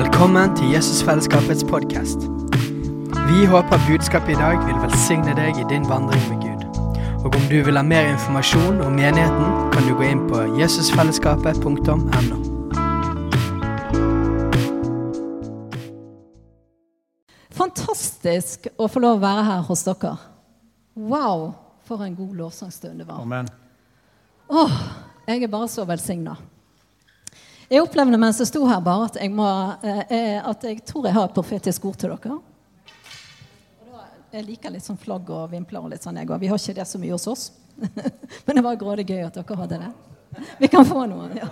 Velkommen til Jesusfellesskapets podkast. Vi håper budskapet i dag vil velsigne deg i din vandring med Gud. Og om du vil ha mer informasjon om menigheten, kan du gå inn på jesusfellesskapet.no. Fantastisk å få lov å være her hos dere. Wow, for en god lovsangstund det var. Amen. Åh, jeg er bare så velsigna. Jeg opplevde mens jeg sto her, bare at jeg, må, eh, at jeg tror jeg har et profetisk ord til dere. Jeg liker litt sånn flagg og vimpler og litt sånn, jeg òg. Vi har ikke det så mye hos oss. Men det var grådig gøy at dere hadde det. Vi kan få noe. ja.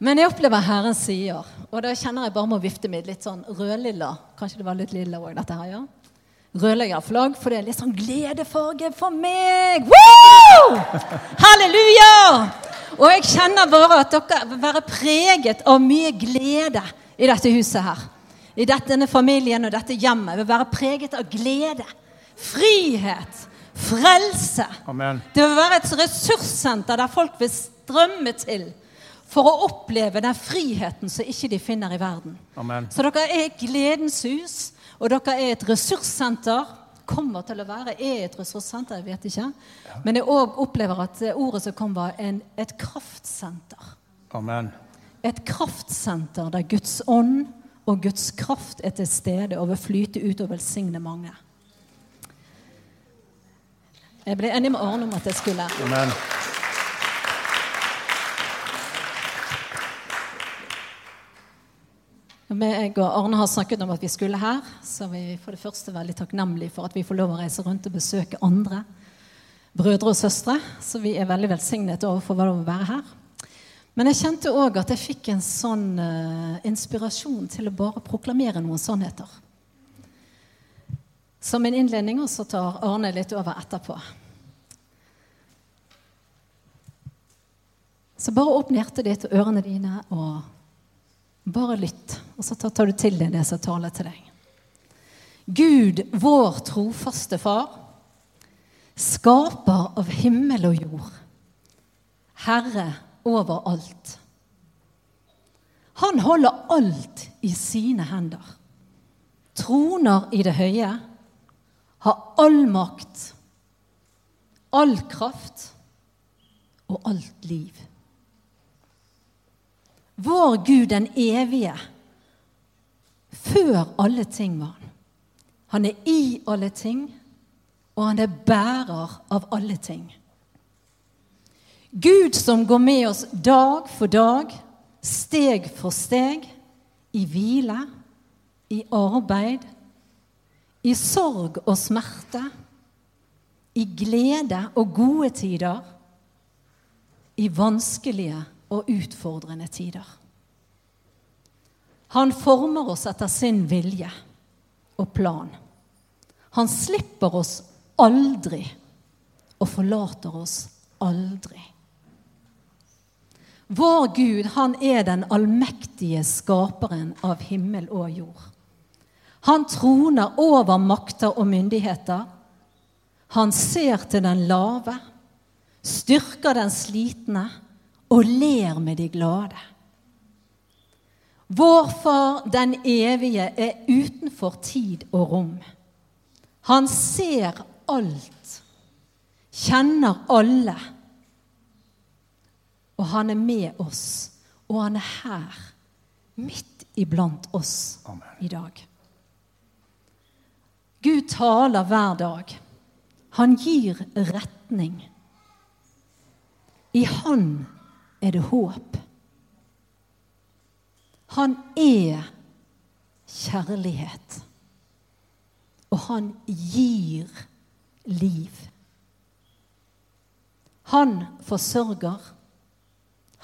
Men jeg opplever Herren sier, og da kjenner jeg bare med å vifte med litt sånn rødlilla. Kanskje det var litt lilla òg, dette her, ja? Rødlilla flagg, for det er litt sånn gledefarge for meg. Woo! Halleluja! Og jeg kjenner bare at dere vil være preget av mye glede i dette huset her. I denne familien og dette hjemmet vil være preget av glede, frihet, frelse. Amen. Det vil være et ressurssenter der folk vil strømme til for å oppleve den friheten som ikke de finner i verden. Amen. Så dere er et gledens hus, og dere er et ressurssenter. Kommer til å være er et ressurssenter, jeg vet ikke. Men jeg òg opplever at ordet som kom, var en, et kraftsenter. Amen. Et kraftsenter der Guds ånd og Guds kraft er til stede og vil flyte ut og velsigne mange. Jeg ble enig med Arne om at jeg skulle Amen. Jeg og Arne har snakket om at vi skulle her, så vi er for det første veldig takknemlige for at vi får lov å reise rundt og besøke andre brødre og søstre. Så vi er veldig velsignet overfor hva det å være her. Men jeg kjente òg at jeg fikk en sånn uh, inspirasjon til å bare proklamere noen sannheter. Som en innledning, og så tar Arne litt over etterpå. Så bare åpne hjertet ditt og ørene dine og bare lytt, og så tar du til deg det som taler til deg. Gud, vår trofaste Far, skaper av himmel og jord, Herre over alt. Han holder alt i sine hender, troner i det høye, har all makt, all kraft og alt liv. Vår Gud den evige. Før alle ting var han. Han er i alle ting, og han er bærer av alle ting. Gud som går med oss dag for dag, steg for steg, i hvile, i arbeid, i sorg og smerte, i glede og gode tider, i vanskelige og utfordrende tider. Han former oss etter sin vilje og plan. Han slipper oss aldri og forlater oss aldri. Vår Gud, han er den allmektige skaperen av himmel og jord. Han troner over makter og myndigheter. Han ser til den lave, styrker den slitne og ler med de glade. Vår Far den evige er utenfor tid og rom. Han ser alt, kjenner alle. Og han er med oss, og han er her, midt iblant oss Amen. i dag. Gud taler hver dag. Han gir retning. I Han er det håp. Han er kjærlighet. Og han gir liv. Han forsørger.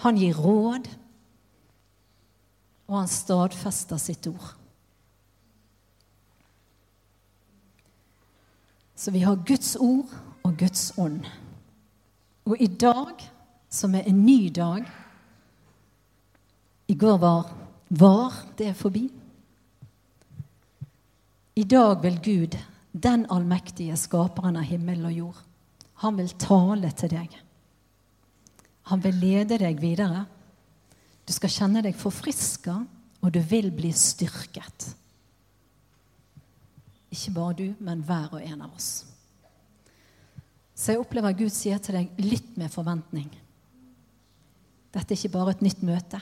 Han gir råd. Og han stadfester sitt ord. Så vi har Guds ord og Guds ånd. Og i dag, som er en ny dag I går var var det forbi. I dag vil Gud, den allmektige skaperen av himmel og jord, han vil tale til deg. Han vil lede deg videre. Du skal kjenne deg forfriska Og du vil bli styrket. Ikke bare du, men hver og en av oss. Så jeg opplever at Gud sier til deg, lytt med forventning. Dette er ikke bare et nytt møte.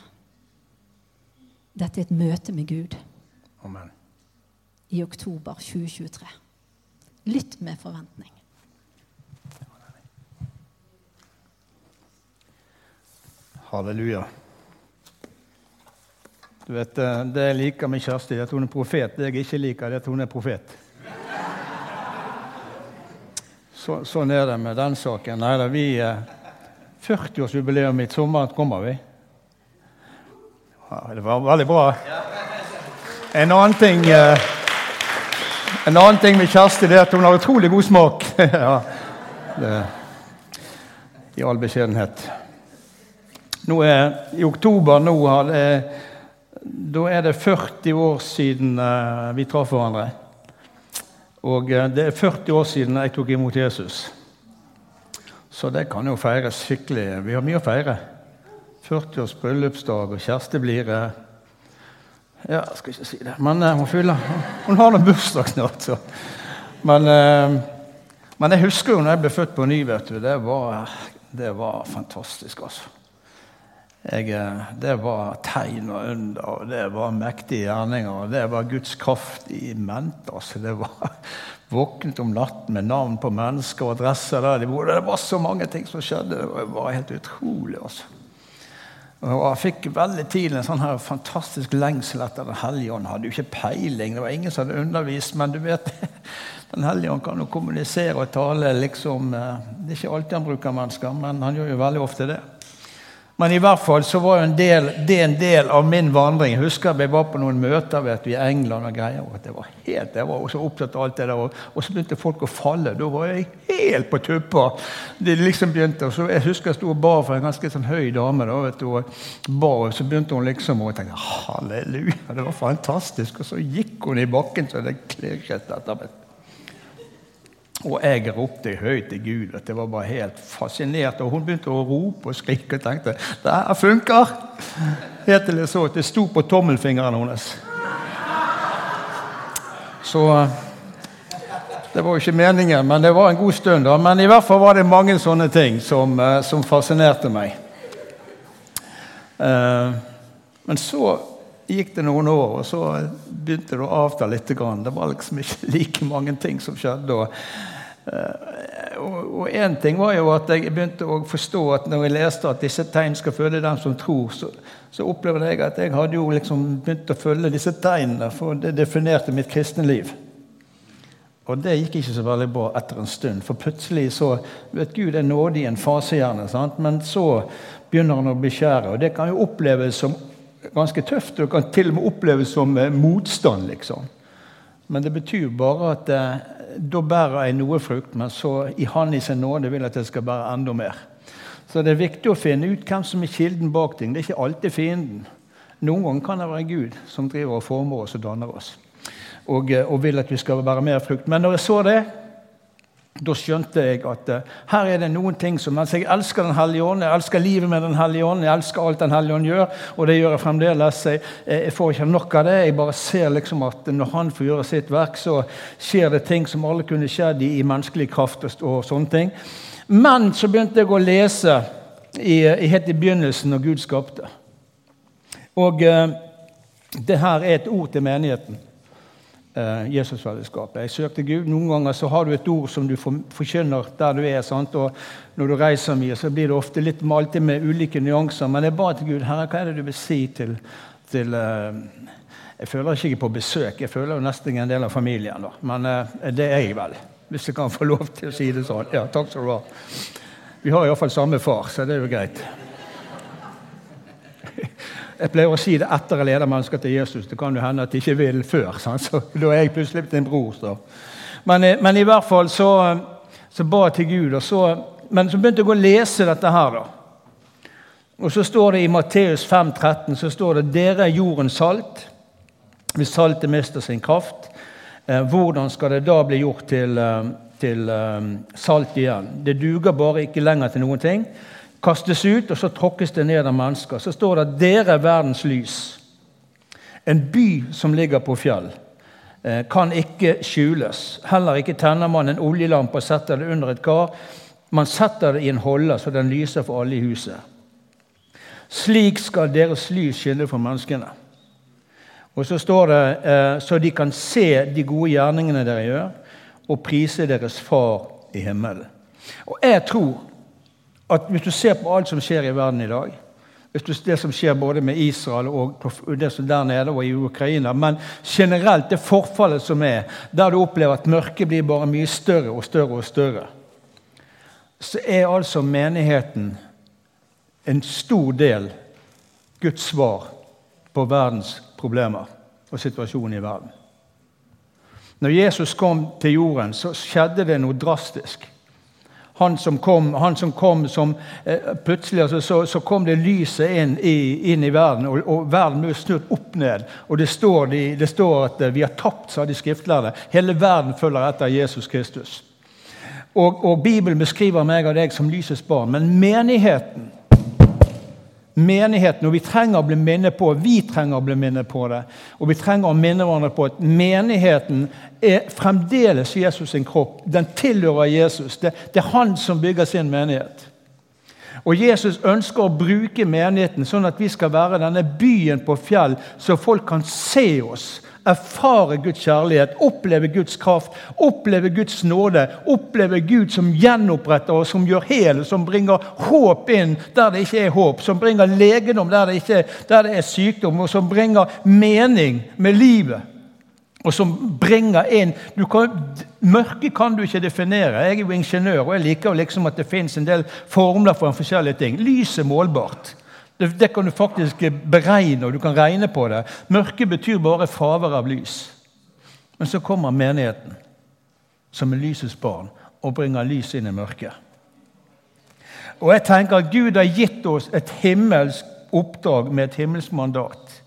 Dette er et møte med Gud Amen. i oktober 2023. Lytt med forventning. Halleluja. Du vet, eh, Det jeg liker med Kjersti, er at hun er profet. Det jeg ikke liker, er at hun er profet. Så, sånn er det med den saken. Nei da, vi eh, 40-årsjubileum i sommer kommer vi. Det var veldig bra. En annen ting eh, En annen ting med Kjersti er at hun har utrolig god smak. ja, det, I all beskjedenhet. Nå er, I oktober nå det, da er det 40 år siden eh, vi traff hverandre. Og eh, det er 40 år siden jeg tok imot Jesus. Så det kan jo feires skikkelig. Vi har mye å feire. 40-års bryllupsdag, og Kjersti blir eh, Ja, jeg skal ikke si det, men eh, hun fyller Hun har nå bursdag snart, så. Men, eh, men jeg husker jo når jeg ble født på ny, vet du. Det var, det var fantastisk, altså. Jeg, det var tegn og under, og det var mektige gjerninger. og Det var Guds kraft i mente. Altså. Det var våknet om natten med navn på mennesker og adresser der de bodde. Det var så mange ting som skjedde. Det var helt utrolig. altså. Og Jeg fikk veldig tidlig en sånn her fantastisk lengsel etter Den hellige ånd. Hadde jo ikke peiling, det var ingen som hadde undervist, men du vet Den hellige ånd kan jo kommunisere og tale liksom eh, Det er ikke alltid han bruker mennesker, men han gjør jo veldig ofte det. Men i hvert fall så var en del, det en del av min vandring. Jeg husker jeg var på noen møter vet du, i England og greier. og det var helt, Jeg var også opptatt av alt det der. Og, og så begynte folk å falle. Da var jeg helt på tuppa. Det liksom begynte, og så Jeg husker jeg sto og ba for en ganske sånn høy dame. da, vet du, og bar, og Så begynte hun liksom, jeg tenkte halleluja, det var fantastisk. Og så gikk hun i bakken så det klirret etter meg. Og jeg ropte høyt til Gud. at Jeg var bare helt fascinert. Og hun begynte å rope og skrike og tenkte det her funker! Helt til jeg så at det sto på tommelfingeren hennes. Så det var jo ikke meningen, men det var en god stund. da. Men i hvert fall var det mange sånne ting som, eh, som fascinerte meg. Eh, men så gikk det noen år, og så begynte det å avta litt. Det var liksom ikke like mange ting som skjedde. Og, eh, én ting var jo at jeg begynte å forstå at når jeg leste at disse tegn skal følge dem som tror, så, så opplevde jeg at jeg hadde jo liksom begynt å følge disse tegnene, for det definerte mitt kristne liv. Og det gikk ikke så veldig bra etter en stund. For plutselig så vet Gud er nådig i en fase, gjerne, sant? men så begynner han å beskjære. Og det kan jo oppleves som ganske tøft. Det kan til og med oppleves som eh, motstand, liksom. Men det betyr bare at eh, da bærer jeg noe frukt, men så i Han i sin nåde vil at jeg skal bære enda mer. Så det er viktig å finne ut hvem som er kilden bak ting. Det er ikke alltid fienden. Noen ganger kan det være Gud som driver og former oss og danner oss. Og, eh, og vil at vi skal bære mer frukt. Men når jeg så det, da skjønte jeg at uh, her er det noen ting som Mens jeg elsker Den hellige ånd, jeg elsker livet med Den hellige ånd, jeg elsker alt Den hellige ånd gjør, og det gjør jeg fremdeles. Jeg, jeg får ikke nok av det. Jeg bare ser liksom at når han får gjøre sitt verk, så skjer det ting som alle kunne skjedd i, i menneskelig kraft og, og, sånne ting. Men så begynte jeg å lese i, i helt i begynnelsen når Gud skapte. Og uh, det her er et ord til menigheten eh, Jesusfellesskapet. Jeg søkte Gud. Noen ganger så har du et ord som du forkynner der du er. Sant? Og når du reiser mye, så blir det ofte litt malt med ulike nyanser. Men jeg ba til Gud Herre, hva er det du vil si til, til eh, Jeg føler ikke jeg er på besøk. Jeg føler jo nesten en del av familien. da. Men eh, det er jeg vel. Hvis jeg kan få lov til å si det sånn. Ja, takk skal du ha. Vi har iallfall samme far, så det er jo greit. Jeg pleier å si det etter jeg leder mennesker til Jesus. Det kan jo hende at de ikke vil før. Sant? Så Da er jeg plutselig blitt en bror. Så. Men, eh, men, i hvert fall så, så ba jeg til Gud. Så, men så begynte jeg å lese dette her. da. Og så står det i Matteus 5, 13, så står det dere er jordens salt. Hvis saltet mister sin kraft, eh, hvordan skal det da bli gjort til, eh, til eh, salt igjen? Det duger bare ikke lenger til noen ting kastes ut, og så tråkkes det ned av mennesker. Så står det at 'dere er verdens lys'. En by som ligger på fjell, eh, kan ikke skjules. Heller ikke tenner man en oljelampe og setter det under et kar. Man setter det i en holder så den lyser for alle i huset. Slik skal deres lys skille for menneskene. Og så står det eh, så de kan se de gode gjerningene dere gjør, og prise deres Far i himmelen. Og jeg tror at hvis du ser på alt som skjer i verden i dag Det som skjer både med Israel og det som der nede og i Ukraina, men generelt det forfallet som er, der du opplever at mørket blir bare mye større og større og større, så er altså menigheten en stor del Guds svar på verdens problemer og situasjonen i verden. Når Jesus kom til jorden, så skjedde det noe drastisk. Han som kom, han som, kom som eh, Plutselig altså, så, så, kom det lyset inn i, inn i verden, og, og, verden ble snudd opp ned. Og det står, de, det står at eh, vi har tapt, sa de skriftlærde. Hele verden følger etter Jesus Kristus. Og, og Bibelen beskriver meg og deg som lysets barn. Men menigheten menigheten, og vi trenger å bli minnet på vi trenger å bli minnet på det, og vi trenger å minne hverandre på at menigheten er fremdeles Jesus sin kropp. Den tilhører Jesus. Det, det er han som bygger sin menighet. Og Jesus ønsker å bruke menigheten sånn at vi skal være denne byen på fjell, så folk kan se oss erfare Guds kjærlighet, oppleve Guds kraft, oppleve Guds nåde, oppleve Gud som gjenoppretter og som gjør hel, som bringer håp inn der det ikke er håp, som bringer legedom der det, ikke, der det er sykdom, og som bringer mening med livet. Og som bringer inn kan, Mørket kan du ikke definere. Jeg er jo ingeniør, og jeg liker liksom at det fins en del formler for en forskjellige ting. Lys er målbart. Det, det, kan du faktisk beregne, og du kan regne på det. Mørke betyr bare fravær av lys. Men så kommer menigheten, som er lysets barn, og bringer lys inn i mørket. Og jeg tenker at Gud har gitt oss et himmelsk oppdrag med et himmelsk mandat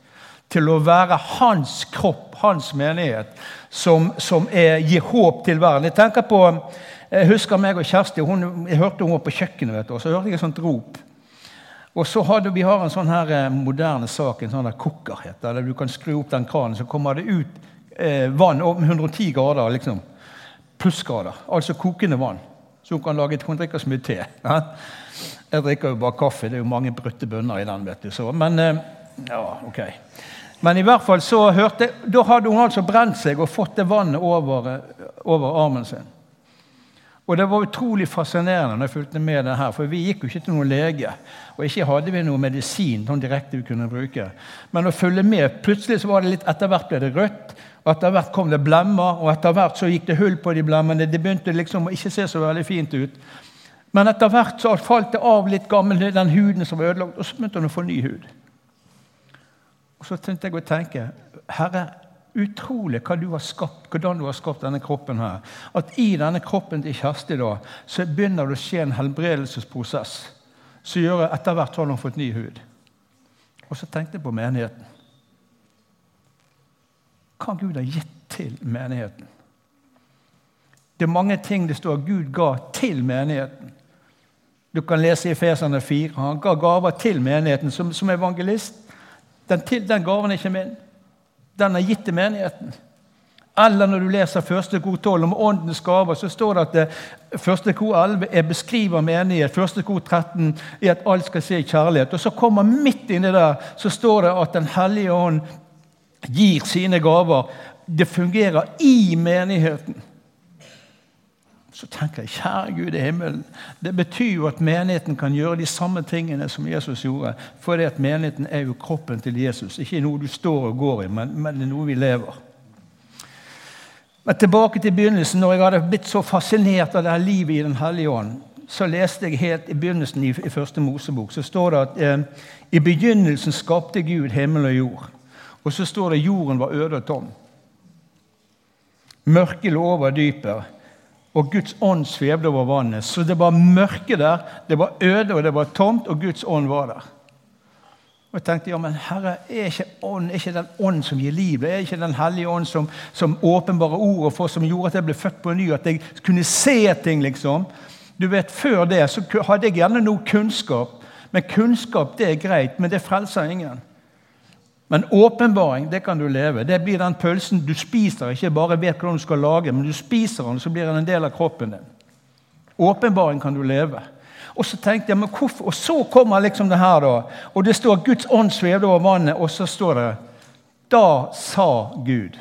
til å være hans kropp, hans menighet, som, som er, gir håp til verden. Jeg tenker på, jeg husker meg og Kjersti. Hun, jeg hørte hun var på kjøkkenet, vet du, og så hørte jeg et sånt rop. Og så hadde Vi har en sånn her eh, moderne sak, en sånn der kokker, heter der du kan skru opp den kranen, så kommer det ut eh, vann om 110 grader. liksom, Plussgrader. Altså kokende vann. Så hun kan lage, hun drikker så mye te. Jeg drikker jo bare kaffe. Det er jo mange brutte bønner i den. vet du. Så, men eh, ja, ok. Men i hvert fall så hørte, da hadde hun altså brent seg og fått det vannet over, eh, over armen sin. Og Det var utrolig fascinerende når jeg fulgte med det her, for vi gikk jo ikke til noen lege. Og ikke hadde vi noe medisin sånn direkte vi kunne bruke. Men å følge med Plutselig så var det litt, etter hvert ble det rødt, og etter hvert kom det blemmer. Og etter hvert så gikk det hull på de blemmene. Det begynte liksom å ikke se så veldig fint ut. Men etter hvert så falt det av litt gammel, den huden som var ødelagt, og så begynte hun å få ny hud. Og så tenkte jeg å tenke Herre, utrolig hva du har skapt, hvordan du har skapt denne kroppen her. At i denne kroppen til Kjersti da, så begynner det å skje en helbredelsesprosess som gjør at etter hvert har hun fått ny hud. Og så tenkte jeg på menigheten. Hva Gud har gitt til menigheten? Det er mange ting det står Gud ga til menigheten. Du kan lese i Feserne 4. Han ga gaver til menigheten som, som evangelist. Den, til, den gaven er ikke min. Den er gitt til menigheten. Eller når du leser første kor 12 om åndens gaver, så står det at det, første kor 11 er beskriver menighet. Første kor 13 er at alt skal se kjærlighet. Og så kommer midt inni der så står det at Den hellige ånd gir sine gaver. Det fungerer i menigheten så tenker jeg kjære Gud i himmelen. Det betyr jo at menigheten kan gjøre de samme tingene som Jesus gjorde. For det at menigheten er jo kroppen til Jesus. Ikke noe du står og går i, men, men det er noe vi lever. Men tilbake til begynnelsen. Når jeg hadde blitt så fascinert av det her livet i Den hellige ånd, så leste jeg helt i begynnelsen i, i første Mosebok. Så står det at eh, i begynnelsen skapte Gud himmel og jord. Og så står det jorden var øde og tom. Mørket lå over dypet og Guds ånd svevde over vannet. Så det var mørke der, det var øde og det var tomt, og Guds ånd var der. Og jeg tenkte ja, men Herre, er ikke, ånd, er ikke den ånd som gir liv? Er ikke Den hellige ånd som, som åpenbare ordet for, som gjorde at jeg ble født på ny? At jeg kunne se ting, liksom? Du vet, Før det så hadde jeg gjerne noe kunnskap. Men kunnskap det er greit, men det frelser ingen. Men åpenbaring det kan du leve. Det blir den pølsen du spiser. Ikke bare vet hvordan du skal lage, men du spiser den, så blir den en del av kroppen din. Åpenbaring kan du leve. Og så tenkte jeg, men hvorfor? Og så kommer liksom det her, da. Og det står Guds ånd svevde over vannet, og så står det Da sa Gud.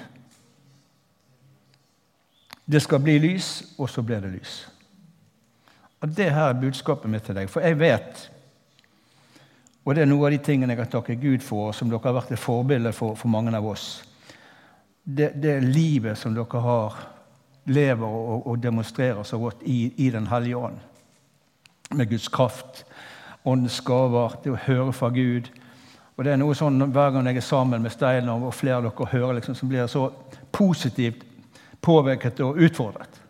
Det skal bli lys, og så ble det lys. Og Det her er budskapet mitt til deg. For jeg vet, og det er noe av de tingene jeg har takket Gud for, som dere har vært et forbilde for, for mange av oss, det, det livet som dere har, lever og, og demonstrerer så godt i, i Den hellige ånd med Guds kraft, åndens gaver, det å høre fra Gud. Og det er noe sånn Hver gang jeg er sammen med Steinar og flere av dere hører, liksom, så blir jeg så positivt påvirket og utfordret.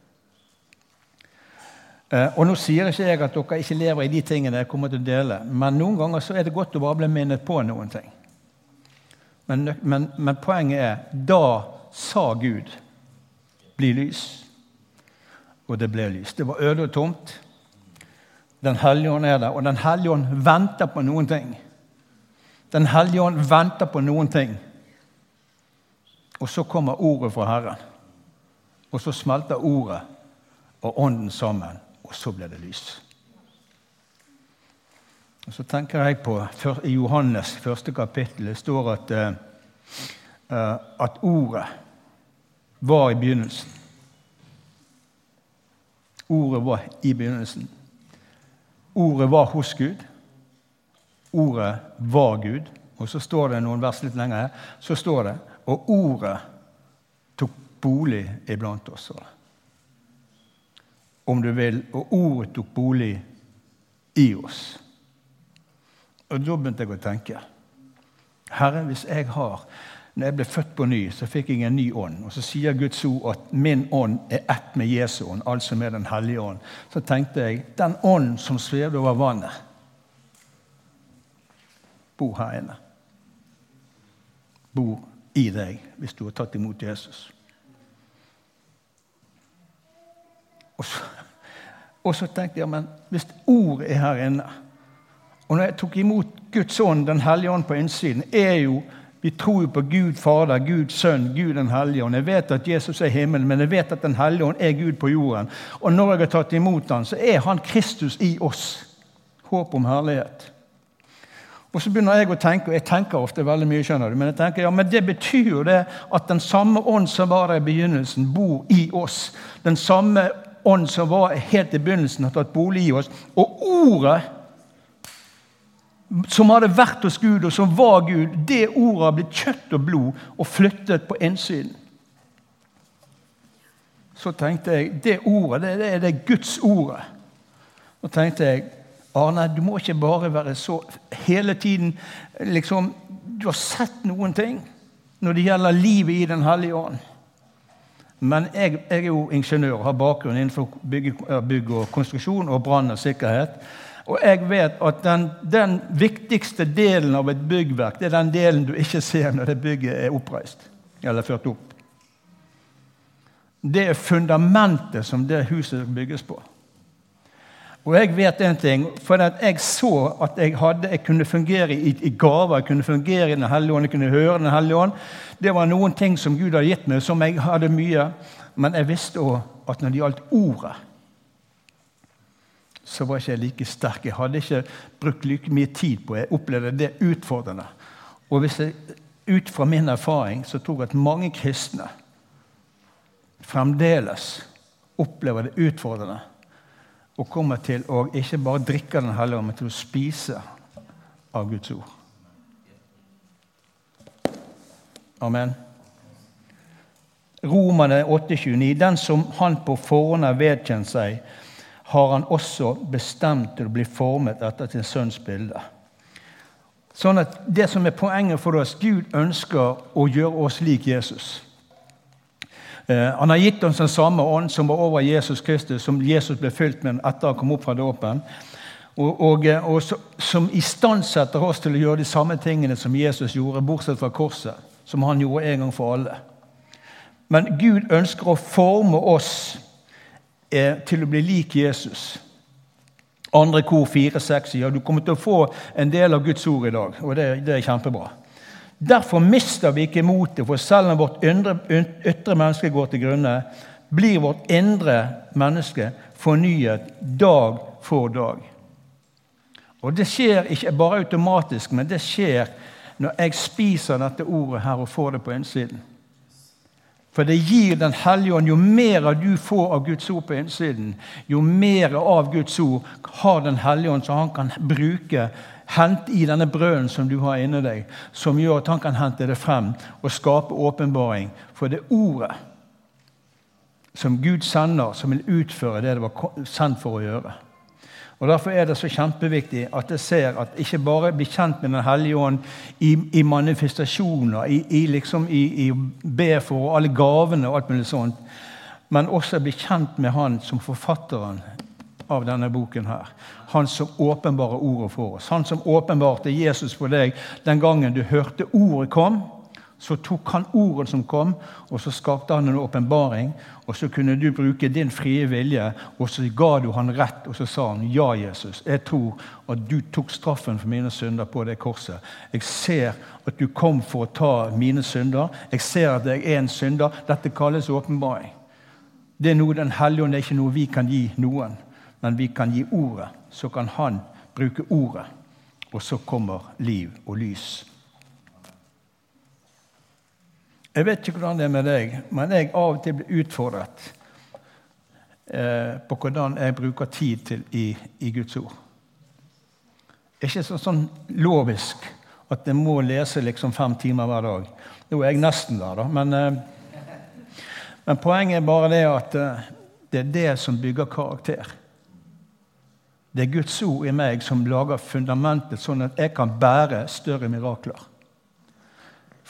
Eh, og Nå sier ikke jeg at dere ikke lever i de tingene jeg kommer til å dele, men noen ganger så er det godt å bare bli minnet på noen ting. Men, men, men poenget er da sa Gud bli lys. Og det ble lys. Det var øde og tomt. Den hellige ånd er der, og Den hellige ånd venter på noen ting. Den hellige ånd venter på noen ting. Og så kommer ordet fra Herren. Og så smelter ordet og ånden sammen, og så blir det lys. Og Så tenker jeg på I Johannes første kapittel det står at, uh, at ordet var i begynnelsen. Ordet var i begynnelsen. Ordet var hos Gud. Ordet var Gud. Og så står det noen vers litt lenger her, så står det Og ordet tok bolig iblant oss. Om du vil. Og ordet tok bolig i oss. Og da begynte jeg å tenke. Herre, hvis jeg har når jeg ble født på ny, så fikk jeg en ny ånd. Og så sier Guds ord at min ånd er ett med Jesu ånd, altså med Den hellige ånd. Så tenkte jeg den ånden som svevde over vannet, bor her inne. Bor i deg hvis du har tatt imot Jesus. Og så, og så tenkte jeg men hvis ordet er her inne Og når jeg tok imot Guds ånd, Den hellige ånd på innsiden, er jo vi tror jo på Gud Fader, Gud Sønn, Gud den hellige ånd. Jeg vet at Jesus er himmelen, men jeg vet at Den hellige ånd er Gud på jorden. Og når jeg har tatt imot han, så er han Kristus i oss. Håp om herlighet. Og så begynner jeg å tenke, og jeg tenker ofte veldig mye, skjønner du, men jeg tenker, ja, men det betyr jo det at den samme ånd som var der i begynnelsen, bor i oss. Den samme ånd som var helt i begynnelsen, har tatt bolig i oss. Og ordet som hadde vært hos Gud, og som var Gud, det ordet har blitt kjøtt og blod og flyttet på innsiden. Så tenkte jeg det ordet, det, er det Guds ordet. Og tenkte jeg Arne, du må ikke bare være så hele tiden liksom, Du har sett noen ting når det gjelder livet i Den hellige ånd. Men jeg, jeg er jo ingeniør og har bakgrunn innenfor bygge, bygg og konstruksjon og brann og sikkerhet. Og jeg vet at den, den, viktigste delen av et byggverk det er den delen du ikke ser når det bygget er oppreist eller ført opp. Det er fundamentet som det huset bygges på. Og jeg vet en ting, for jeg så at jeg, hadde, jeg kunne fungere i, i gaver, jeg kunne fungere i Den hellige ånd, jeg kunne høre Den hellige ånd. Det var noen ting som Gud hadde gitt meg, som jeg hadde mye. Men jeg visste òg at når det gjaldt ordet så var ikke jeg like sterk. Jeg hadde ikke brukt like mye tid på Jeg opplevde det utfordrende. Og jeg, ut fra min erfaring så tror jeg at mange kristne fremdeles opplever det utfordrende og kommer til å ikke bare drikke Den hellige ånd, men til å spise av Guds ord. Amen. Romerne 8,29.: Den som han på forhånd har vedkjent seg, har han også bestemt til å bli formet etter sin sønns bilde. Sånn at Det som er poenget for oss, Gud ønsker å gjøre oss lik Jesus. Eh, han har gitt oss den samme ånd som var over Jesus Kristus, som Jesus ble fylt med etter han kom opp fra dåpen. Og, og, eh, og som istandsetter oss til å gjøre de samme tingene som Jesus gjorde, bortsett fra korset, som han gjorde en gang for alle. Men Gud ønsker å forme oss eh, til å bli lik Jesus. Andre kor 4-6 sier du kommer til å få en del av Guds ord i dag, og det, det, er kjempebra. Derfor mister vi ikke motet, for selv om vårt ytre, menneske går til grunne, blir vårt indre menneske fornyet dag for dag. Og Det skjer ikke bare automatisk, men det skjer når jeg spiser dette ordet her og får det på innsiden. For det gir Den hellige ånd. Jo mer du får av Guds ord på innsiden, jo mer av Guds ord har Den hellige ånd, som han kan bruke hente i denne brøden som du har inni deg, som gjør at han kan hente det frem og skape åpenbaring. For det ordet som Gud sender, som vil utføre det det var sendt for å gjøre. Og Derfor er det så kjempeviktig at jeg ser at ikke bare bli kjent med Den hellige ånd i, i manifestasjoner, i, i, liksom, i, be for alle gavene og alt mulig sånt, men også bli kjent med Han som forfatteren av denne boken. her. Han som åpenbarer ordet for oss. Han som åpenbarte Jesus for deg den gangen du hørte ordet kom. Så tok han ordet som kom, og så skapte han en åpenbaring. Og så kunne du bruke din frie vilje, og så ga du han rett. Og så sa han, 'Ja, Jesus, jeg tror at du tok straffen for mine synder på det korset.' 'Jeg ser at du kom for å ta mine synder. Jeg ser at jeg er en synder.' Dette kalles åpenbaring. Det er noe Den hellige ånd, er ikke noe vi kan gi noen, men vi kan gi ordet. Så kan han bruke ordet, og så kommer liv og lys. Jeg vet ikke hvordan det er med deg, men jeg av og til blir utfordret eh, på hvordan jeg bruker tid til i, i Guds ord. Ikke så, sånn lovisk at jeg må lese liksom fem timer hver dag. Nå er jeg nesten der, da. Men, eh, men poenget er bare det at eh, det er det som bygger karakter. Det er Guds ord i meg som lager fundamentet, sånn at jeg kan bære større mirakler.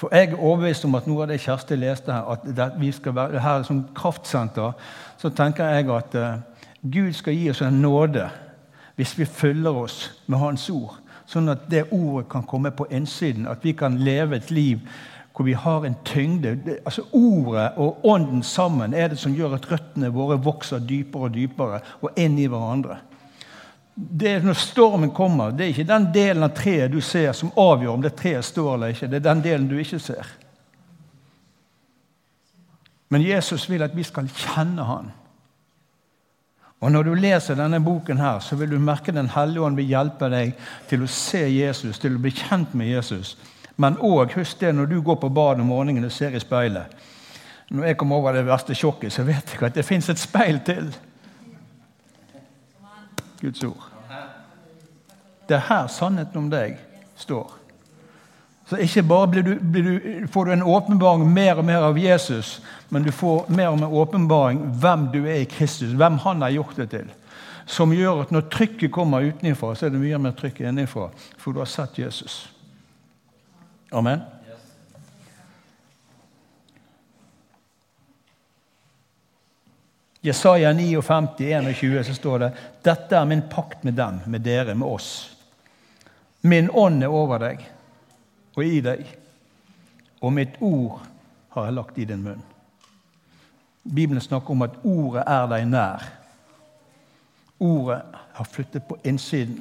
For jeg er overbevist om at noe av det Kjersti leste her, at vi skal være her som kraftsenter, så tenker jeg at uh, Gud skal gi oss en nåde hvis vi følger oss med Hans ord, sånn at det ordet kan komme på innsiden, at vi kan leve et liv hvor vi har en tyngde. Det, altså Ordet og Ånden sammen er det som gjør at røttene våre vokser dypere og dypere og inn i hverandre det er Når stormen kommer, det er ikke den delen av treet du ser, som avgjør om det treet står eller ikke. Det er den delen du ikke ser. Men Jesus vil at vi skal kjenne Han. Og Når du leser denne boken, her, så vil du merke Den hellige ånd vil hjelpe deg til å se Jesus, til å bli kjent med Jesus. Men òg, husk det når du går på badet om morgenen og ser i speilet. Når jeg kom over det verste sjokket, så vet jeg at det fins et speil til. Guds ord. Det er her sannheten om deg står. Så ikke bare blir du, blir du, får du en åpenbaring mer og mer av Jesus, men du får mer og mer åpenbaring hvem du er i Kristus, hvem han har gjort det til. Som gjør at når trykket kommer utenfra, så er det mye mer trykk innenfra, for du har sett Jesus. Amen. Jesaja 59, 21, så står det dette er min pakt med dem, med dere, med oss. Min ånd er over deg og i deg, og mitt ord har jeg lagt i din munn. Bibelen snakker om at ordet er deg nær. Ordet har flyttet på innsiden.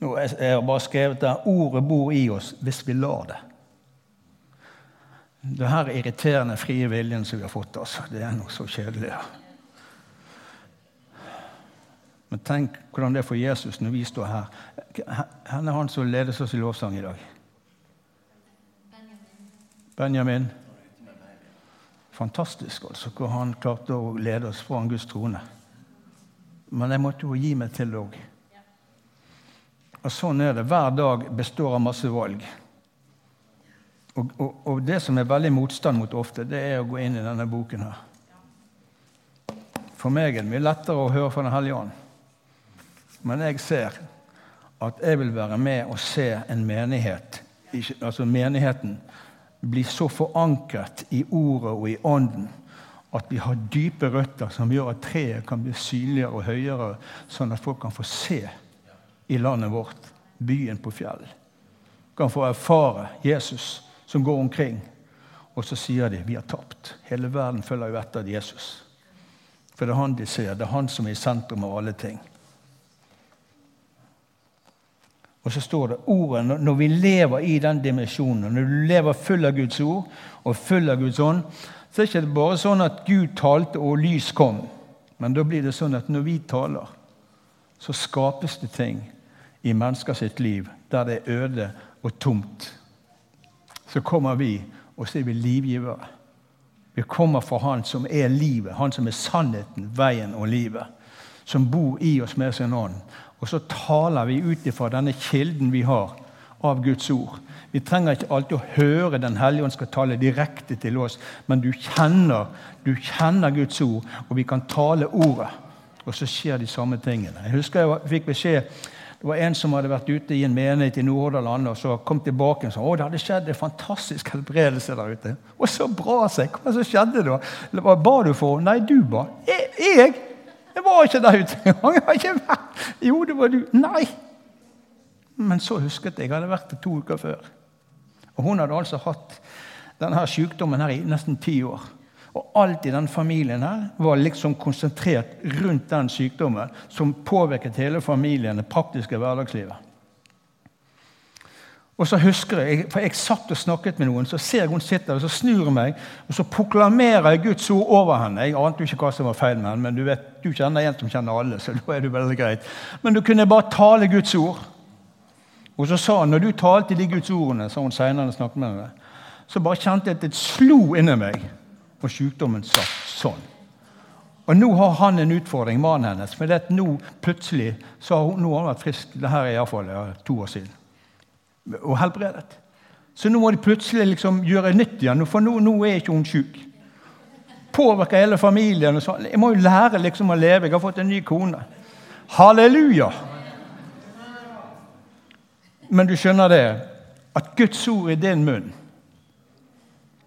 Jeg har bare skrevet der ordet bor i oss hvis vi lar det. Det her irriterende frie viljen som vi har fått, altså. Det er noe så kjedelig. Men tenk hvordan det er for Jesus når vi står her. Hvem er han som ledes oss i lovsang i dag? Benjamin. Fantastisk, altså, hvor han klarte å lede oss foran Guds trone. Men jeg måtte jo gi meg til òg. Og sånn er det. Hver dag består av masse valg. Og, og, og, det som er veldig motstand mot ofte, det er å gå inn i denne boken her. For meg er det mye lettere å høre fra Den hellige ånd. Men jeg ser at jeg vil være med og se en menighet, altså menigheten, bli så forankret i ordet og i ånden at vi har dype røtter som gjør at treet kan bli synligere og høyere, sånn at folk kan få se i landet vårt, byen på fjell. Kan få erfare Jesus som går omkring, og så sier de vi har tapt. Hele verden følger jo etter Jesus. For det er han de ser. Det er han som er i sentrum av alle ting. Og så står det ordet Når vi lever i den dimensjonen, når du lever full av Guds ord og full av Guds ånd, så er det ikke bare sånn at Gud talte og lys kom. Men da blir det sånn at når vi taler, så skapes det ting i mennesker sitt liv der det er øde og tomt. Så kommer vi, og så er vi livgivere. Vi kommer fra Han som er livet, Han som er sannheten, veien og livet. Som bor i oss med sin ånd. Og så taler vi ut ifra denne kilden vi har av Guds ord. Vi trenger ikke alltid å høre Den hellige ånd skal tale direkte til oss, men du kjenner, du kjenner Guds ord, og vi kan tale ordet. Og så skjer de samme tingene. Jeg husker jeg fikk beskjed det var en som hadde vært ute i en menighet i Nord-Hordaland og så kom tilbake og sa å, det hadde skjedd en fantastisk helbredelse der ute. Og så bra seg! Hva som skjedde da? Hva ba du for? Nei, du ba. Jeg? Jeg var ikke der ute engang! Jo, det var du. Nei! Men så husket jeg. Jeg hadde vært der to uker før. Og hun hadde altså hatt denne sykdommen her i nesten ti år. Og alt i den familien her var liksom konsentrert rundt den sykdommen som påvirket hele familien, det praktiske hverdagslivet. Og så husker jeg, for jeg satt og snakket med noen, så ser jeg hun sitter og så snur jeg meg, og så proklamerer jeg Guds ord over henne. Jeg ante jo ikke hva som var feil med henne, men du, vet, du kjenner en som kjenner alle. så da er det veldig greit. Men du kunne bare tale Guds ord. Og så sa han, når du talte de Guds ordene, sa hun senere snakket med henne, så bare kjente jeg at det slo inni meg og sykdommen satt sånn. Og Nå har han en utfordring, mannen hennes. For det nå plutselig så har hun, nå har hun vært frisk det her er iallfall ja, to år siden. Og helbredet. Så nå må de plutselig liksom gjøre nytt igjen, for nå, nå er ikke hun syk. Påvirker hele familien. og sånn. Jeg må jo lære liksom å leve. Jeg har fått en ny kone. Halleluja! Men du skjønner det, at Guds ord i din munn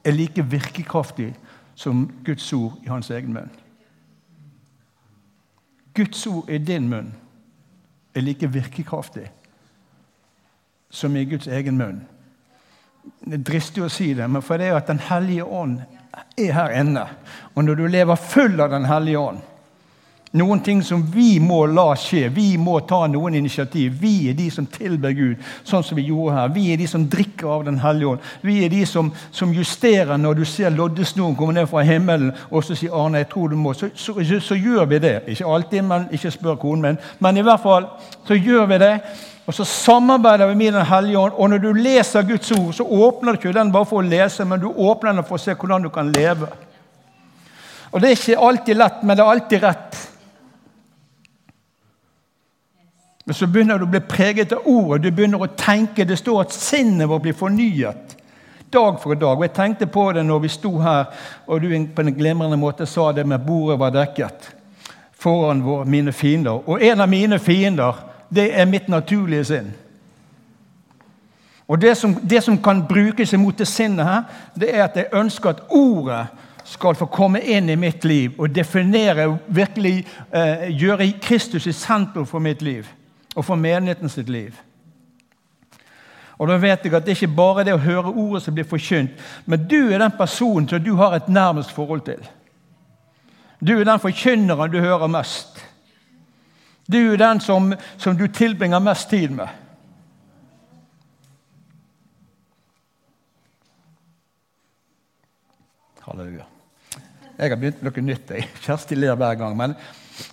er like virkekraftig som Guds ord i hans egen munn. Guds ord i din munn er like virkekraftig som i Guds egen munn. Det er dristig å si det, men for det er at Den hellige ånd er her inne. Og når du lever full av Den hellige ånd, noen ting som vi må la skje. Vi må ta noen initiativ. Vi er de som tilber Gud, sånn som vi gjorde her. Vi er de som drikker av Den hellige ånd. Vi er de som, som justerer når du ser loddesnoren komme ned fra himmelen, og så sier Arne, jeg tror du må. Så, så, så, så, gjør vi det. Ikke alltid, men ikke spør konen min. Men i hvert fall så gjør vi det. Og så samarbeider vi med Den hellige ånd. Og når du leser Guds ord, så åpner du ikke den bare for å lese, men du åpner den for å se hvordan du kan leve. Og Det er ikke alltid lett, men det er alltid rett. Men så begynner du å bli preget av ordet. Du begynner å tenke. Det står at sinnet vårt blir fornyet dag for dag. Og Jeg tenkte på det når vi sto her, og du på en glimrende måte sa det med bordet var dekket foran vår, mine fiender. Og en av mine fiender, det er mitt naturlige sinn. Og det som, det som kan brukes imot det sinnet her, det er at jeg ønsker at ordet skal få komme inn i mitt liv og definere, virkelig eh, gjøre Kristus i sentrum for mitt liv og for menigheten sitt liv. Og da vet jeg at Det er ikke bare det å høre ordet som blir forkynt, men du er den personen som du har et nærmest forhold til. Du er den forkynneren du hører mest. Du er den som, som du tilbringer mest tid med. Halleluja. Jeg har begynt med noe nytt. Kjersti ler hver gang. men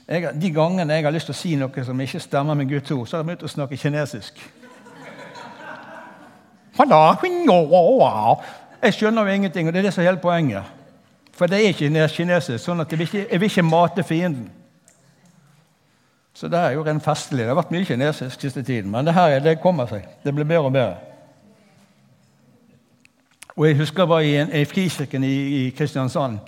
jeg, de gangene jeg har lyst til å si noe som ikke stemmer med Guds ord, så har jeg begynt å snakke kinesisk. Jeg skjønner jo ingenting, og det er det som er hele poenget. For det er ikke kinesisk, sånn at jeg vil ikke, jeg vil ikke mate fienden. Så det er jo rent festlig. Det har vært mye kinesisk siste tiden, men det her det kommer seg. Det blir bedre og bedre. Og Jeg husker jeg var i, en, i Frikirken i, i Kristiansand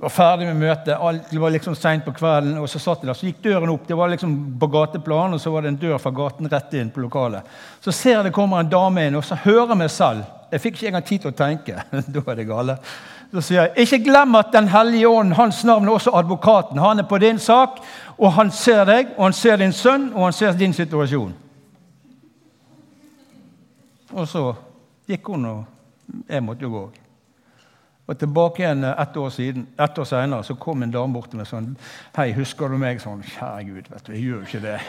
var ferdig med møtet. Alt var liksom seint på kvelden. og Så satt jeg der, så gikk døren opp. Det var liksom på gateplan, og så var det en dør fra gaten rett inn på lokalet. Så ser jeg det kommer en dame inn, og så hører jeg meg selv. Jeg fikk ikke engang tid til å tenke. da er det gale. Så sier jeg ikke glem at Den hellige ånd, hans navn er også advokaten. Han er på din sak, og han ser deg, og han ser din sønn, og han ser din situasjon. Og så gikk hun, og jeg måtte jo gå òg. Og tilbake igjen eh, ett år, siden, år senere så kom en dame bort til meg sånn 'Hei, husker du meg?' Sånn, 'Kjære Gud, vet du, jeg gjør jo ikke det.'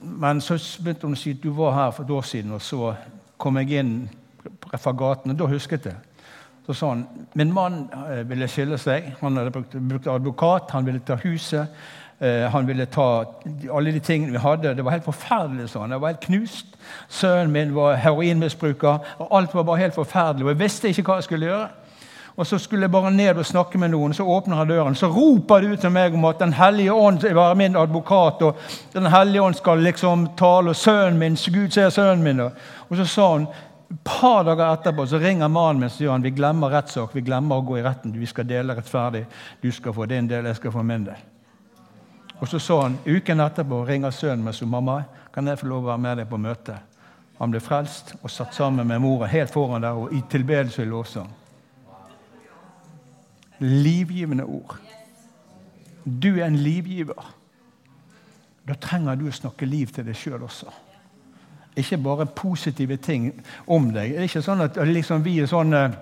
Men så begynte hun å si at du var her for et år siden, og så kom jeg inn fra gaten, og da husket jeg. Så sa han min mann eh, ville skille seg. Han hadde brukt advokat, han ville ta huset. Eh, han ville ta alle de tingene vi hadde. Det var helt forferdelig. sånn. Jeg var helt knust. Sønnen min var heroinmisbruker. og Alt var bare helt forferdelig. og Jeg visste ikke hva jeg skulle gjøre. Og Så skulle jeg bare ned og snakke med noen. Så åpner han døren. Så roper det ut til meg om at Den hellige ånd være min advokat. og Den hellige ånd skal liksom tale, og sønnen min, Gud ser sønnen min. Og så sa han et par dager etterpå så ringer mannen min og sier han, vi glemmer rettssak. Vi glemmer å gå i retten. Vi skal dele rettferdig. Du skal få din del, jeg skal få min del. Og så så han uken etterpå ringer sønnen med og 'Mamma, kan jeg få lov å være med deg på møte?' Han ble frelst og satt sammen med mora helt foran der og i tilbedelse og lovsang. Livgivende ord. Du er en livgiver. Da trenger du å snakke liv til deg sjøl også. Ikke bare positive ting om deg. Det er ikke sånn at liksom, vi er sånn eh,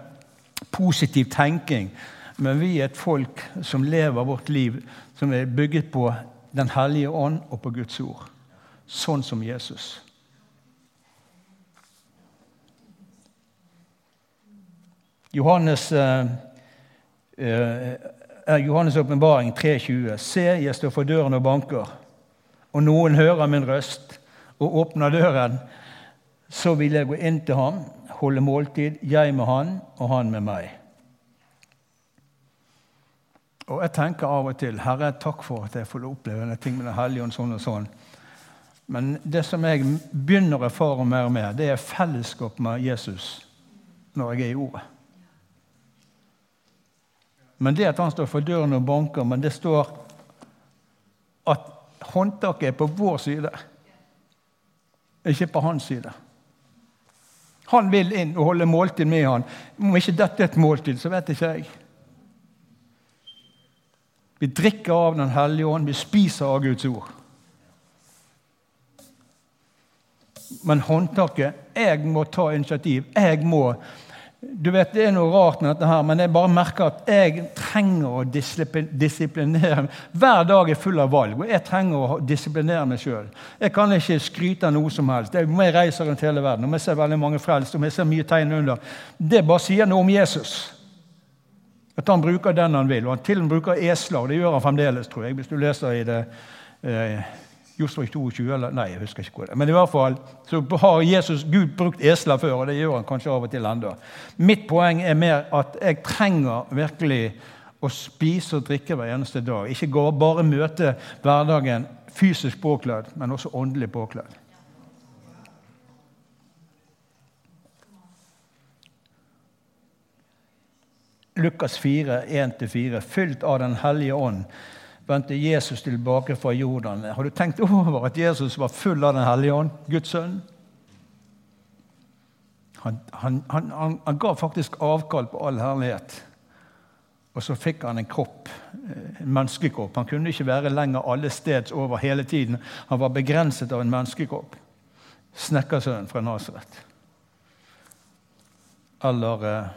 positiv tenking. Men vi er et folk som lever vårt liv som er bygget på Den hellige ånd og på Guds ord. Sånn som Jesus. Johannes, eh, eh, Johannes' åpenbaring 3,20.: Se, jeg står for døren og banker, og noen hører min røst og åpner døren. Så vil jeg gå inn til ham, holde måltid, jeg med han og han med meg. Og jeg tenker av og til Herre, takk for at jeg får oppleve denne ting med Den hellige ånd sånn og sånn. Men det som jeg begynner å erfare mer og mer, det er fellesskap med Jesus når jeg er i Ordet. Men det at han står for døren og banker, men det står at håndtaket er på vår side, ikke på hans side. Han vil inn og holde måltid med han. Om ikke dette er et måltid, så vet ikke jeg. Vi drikker av Den hellige ånd, vi spiser av Guds ord. Men håndtaket Jeg må ta initiativ. Jeg må Du vet, Det er noe rart med dette, her, men jeg bare merker at jeg trenger å disiplinere meg. Hver dag er full av valg, og jeg trenger å disiplinere meg sjøl. Jeg kan ikke skryte av noe som helst. Jeg, jeg reiser rundt hele verden, og jeg ser veldig mange frelst, og jeg ser mye tegn under. Det bare sier noe om Jesus. At han bruker den han vil. Og han til og med bruker esler, og det gjør han fremdeles, tror jeg. Hvis du leser i det eh, Josva 22, eller Nei, jeg husker ikke hvor det er. Men i hvert fall så har Jesus Gud brukt esler før, og det gjør han kanskje av og til ennå. Mitt poeng er mer at jeg trenger virkelig å spise og drikke hver eneste dag. Ikke bare møte hverdagen fysisk påkledd, men også åndelig påkledd. Lukas 4, 1-4, fylt av Den hellige ånd, vendte Jesus tilbake fra Jordan. Har du tenkt over at Jesus var full av Den hellige ånd, Guds sønn? Han, han, han, han ga faktisk avkall på all herlighet. Og så fikk han en kropp, eh, en menneskekropp. Han kunne ikke være lenger alle steds over hele tiden. Han var begrenset av en menneskekropp. Snekkersønnen fra Nasaret. Eller eh,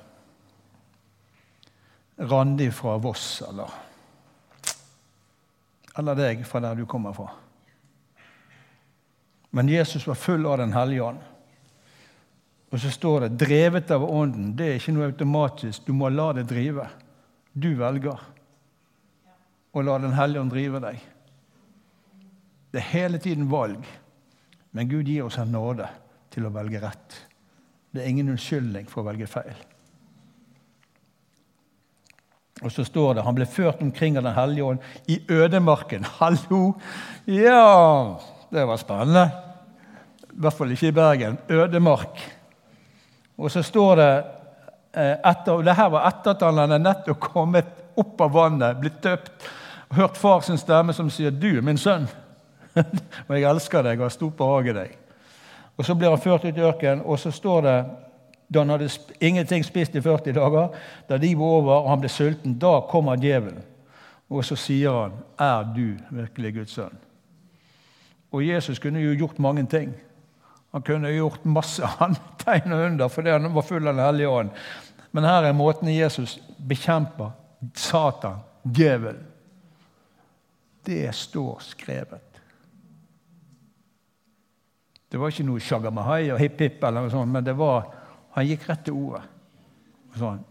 Randi fra Voss, eller Eller deg fra der du kommer fra. Men Jesus var full av Den hellige ånd. Og så står det 'drevet av Ånden'. Det er ikke noe automatisk. Du må la det drive. Du velger å la Den hellige ånd drive deg. Det er hele tiden valg. Men Gud gir oss en nåde til å velge rett. Det er ingen unnskyldning for å velge feil. Og så står det han ble ført omkring av Den hellige ånd i ødemarken. Hallo! Ja, det var spennende. I hvert fall ikke i Bergen. Ødemark. Og så står det etter, og det her var etter at han hadde nettopp kommet opp av vannet, blitt døpt, hørt far sin stemme som sier 'Du er min sønn', og jeg elsker deg og har stor behag i deg. Og Så blir han ført ut i ørkenen, og så står det da han hadde ingenting spist i 40 dager, da de var over og han ble sulten, da kommer djevelen. Og så sier han, 'Er du virkelig Guds sønn?' Og Jesus kunne jo gjort mange ting. Han kunne gjort masse tegn og under fordi han var full av Den hellige ånd. Men her er måten Jesus bekjemper Satan, djevelen. Det står skrevet. Det var ikke noe shagamahai og hipp hipp, eller noe sånt, men det var, han gikk rett til ordet. og Sånn.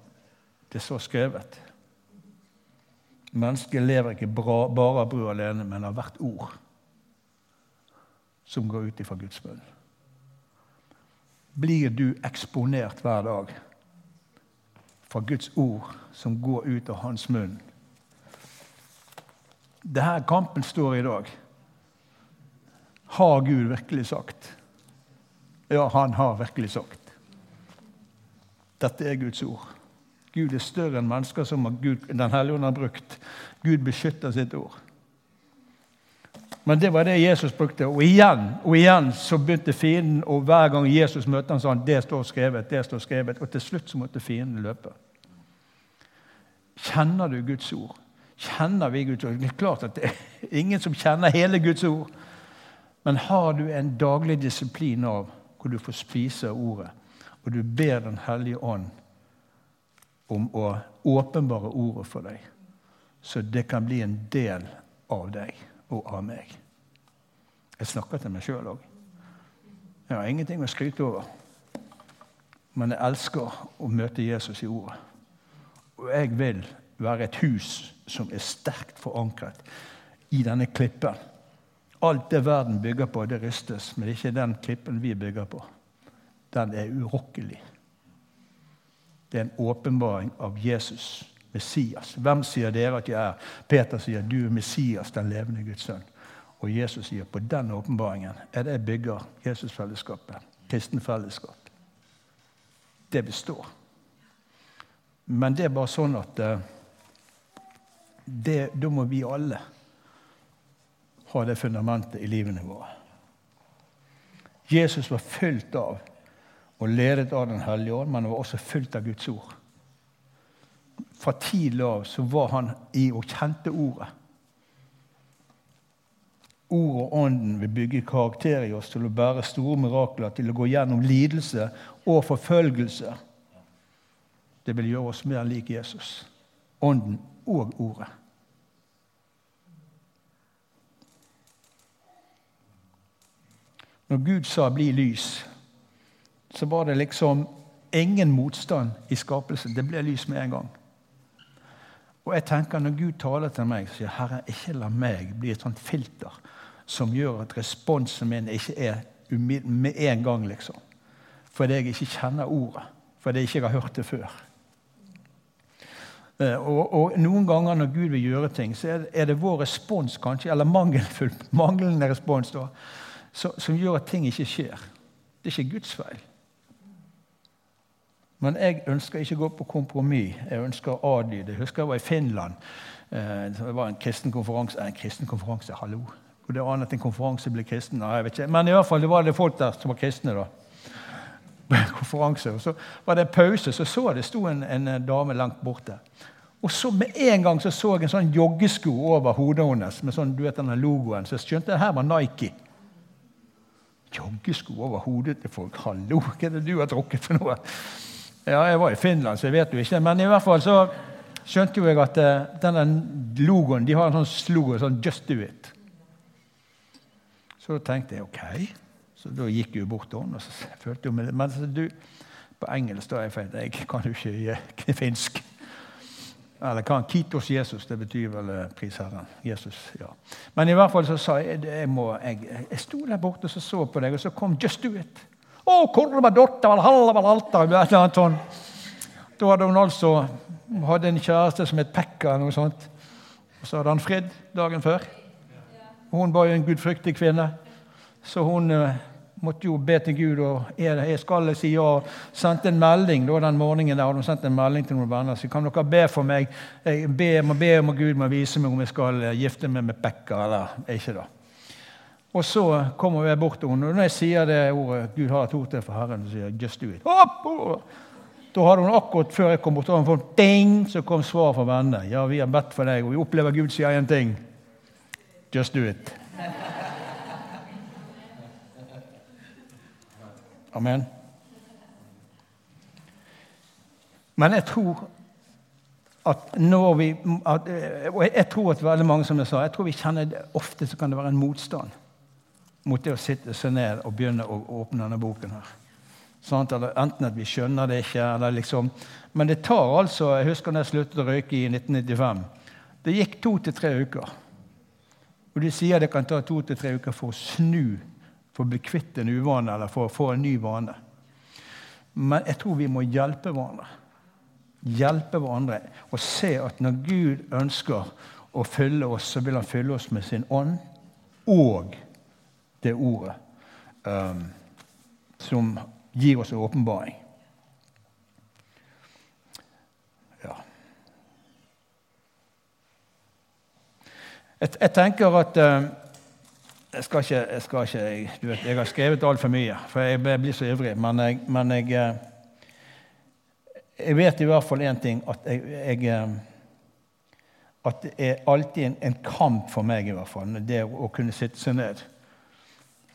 Det står skrevet. Mennesket lever ikke bra, bare av brød alene, men av hvert ord som går ut ifra Guds munn. Blir du eksponert hver dag fra Guds ord som går ut av hans munn? Det her kampen står i dag. Har Gud virkelig sagt? Ja, han har virkelig sagt. Dette er Guds ord. Gud er større enn mennesker som Gud, Den hellige ånd har brukt. Gud beskytter sitt ord. Men det var det Jesus brukte. Og igjen og igjen så begynte fienden, og hver gang Jesus møtte ham, sa han det står skrevet, det står skrevet. Og til slutt så måtte fienden løpe. Kjenner du Guds ord? Kjenner vi Guds ord? Det er klart at det er ingen som kjenner hele Guds ord. Men har du en daglig disiplin av hvor du får spise ordet, og du ber Den hellige ånd om å åpenbare ordet for deg, så det kan bli en del av deg og av meg. Jeg snakker til meg sjøl òg. Jeg har ingenting å skryte over. Men jeg elsker å møte Jesus i ordet. Og jeg vil være et hus som er sterkt forankret i denne klippen. Alt det verden bygger på, det rystes, men det er ikke den klippen vi bygger på. Den er urokkelig. Det er en åpenbaring av Jesus, Messias. Hvem sier dere at jeg er? Peter sier du er Messias, den levende Guds sønn. Og Jesus sier på den åpenbaringen er det jeg bygger Jesusfellesskapet, kristenfellesskap. Det består. Men det er bare sånn at eh, det, da må vi alle ha det fundamentet i livene våre. Jesus var fylt av og ledet av Den hellige ånd, men han var også fylt av Guds ord. Fra tidlig av så var han i og kjente ordet. Ordet og ånden vil bygge karakter i oss til å bære store mirakler, til å gå gjennom lidelse og forfølgelse. Det vil gjøre oss mer lik Jesus. Ånden og ordet. Når Gud sa 'bli lys', så var det liksom ingen motstand i skapelsen. Det ble lys med en gang. Og jeg tenker Når Gud taler til meg, så sier Herre, ikke la meg bli et sånt filter som gjør at responsen min ikke er med en gang, liksom. Fordi jeg ikke kjenner ordet. Fordi jeg ikke har hørt det før. Eh, og, og, Noen ganger når Gud vil gjøre ting, så er det vår respons kanskje, eller mangelfull, manglende respons da, som gjør at ting ikke skjer. Det er ikke Guds feil. Men jeg ønsker ikke å gå på kompromiss. Jeg ønsker å adlyde. Jeg husker jeg var i Finland. Eh, det var en kristen konferanse. En kristen konferanse, hallo! Og det an at en konferanse blir kristen? Nei, jeg vet ikke. Men i hvert fall, det var det folk der som var kristne. da. konferanse. Og Så var det en pause, så så det sto en, en dame langt borte. Og så med en gang så, så jeg en sånn joggesko over hodet hennes med sånn, du vet denne logoen. Så jeg skjønte det her var Nike. Joggesko over hodet til folk. Hallo, hva er det du har drukket for noe? Ja, jeg var i Finland, så jeg vet jo ikke. Men i hvert fall så skjønte jo jeg at uh, denne logoen De har en sånn slogan sånn 'Just do it'. Så da tenkte jeg OK. Så da gikk jeg jo bort til henne og så følte jeg Men så, du, på engelsk da jeg feil. Jeg kan jo ikke finsk. Eller kan Kitos Jesus, det betyr vel prisherren. pris Herren. Jesus, ja. Men i hvert fall så sa jeg jeg, må, jeg, jeg sto der borte og så, så på deg, og så kom Just Do It. Å, korva dotta, halva, sånn. Da hadde hun altså hadde en kjæreste som het Pekka. eller noe sånt. Og så hadde han fridd dagen før. Hun var jo en gudfryktig kvinne. Så hun uh, måtte jo be til Gud, og jeg skal si ja. Sendte en melding da, den morgenen der, hadde hun sendt en melding til noen venner. Så kan dere be for meg? Jeg be, må be om Gud må vise meg om jeg skal eh, gifte meg med Pekka eller ikke. da. Og så kommer jeg bort til henne, og når jeg sier det ordet 'Gud har et ord til for Herren', så sier jeg 'just do it'. Hopp! Da hadde hun akkurat før jeg kom bort, hun fått ding, så kom svaret fra vennene. 'Ja, vi har bedt for deg, og vi opplever Gud sier én ting'. Just do it. Amen. Men jeg tror at når vi at, Og jeg tror at veldig mange som jeg sa, jeg tror vi kjenner ofte så kan det være en motstand mot det å sitte seg ned og begynne å åpne denne boken. her. Sånn, enten at vi skjønner det ikke, eller liksom Men det tar altså Jeg husker da jeg sluttet å røyke i 1995. Det gikk to til tre uker. Og de sier det kan ta to til tre uker for å snu, for å bli kvitt en uvane eller for å få en ny vane. Men jeg tror vi må hjelpe hverandre. Hjelpe hverandre og se at når Gud ønsker å fylle oss, så vil han fylle oss med sin ånd og det ordet um, som gir oss en åpenbaring. Ja. Jeg, jeg, tenker at um, jeg skal ikke, jeg, skal ikke jeg, vet, jeg har skrevet altfor mye, for jeg, blir så ivrig. Men jeg, men jeg, vet i hvert fall én ting. At, at det er alltid en, en, kamp for meg, i hvert fall, det å kunne sitte seg ned.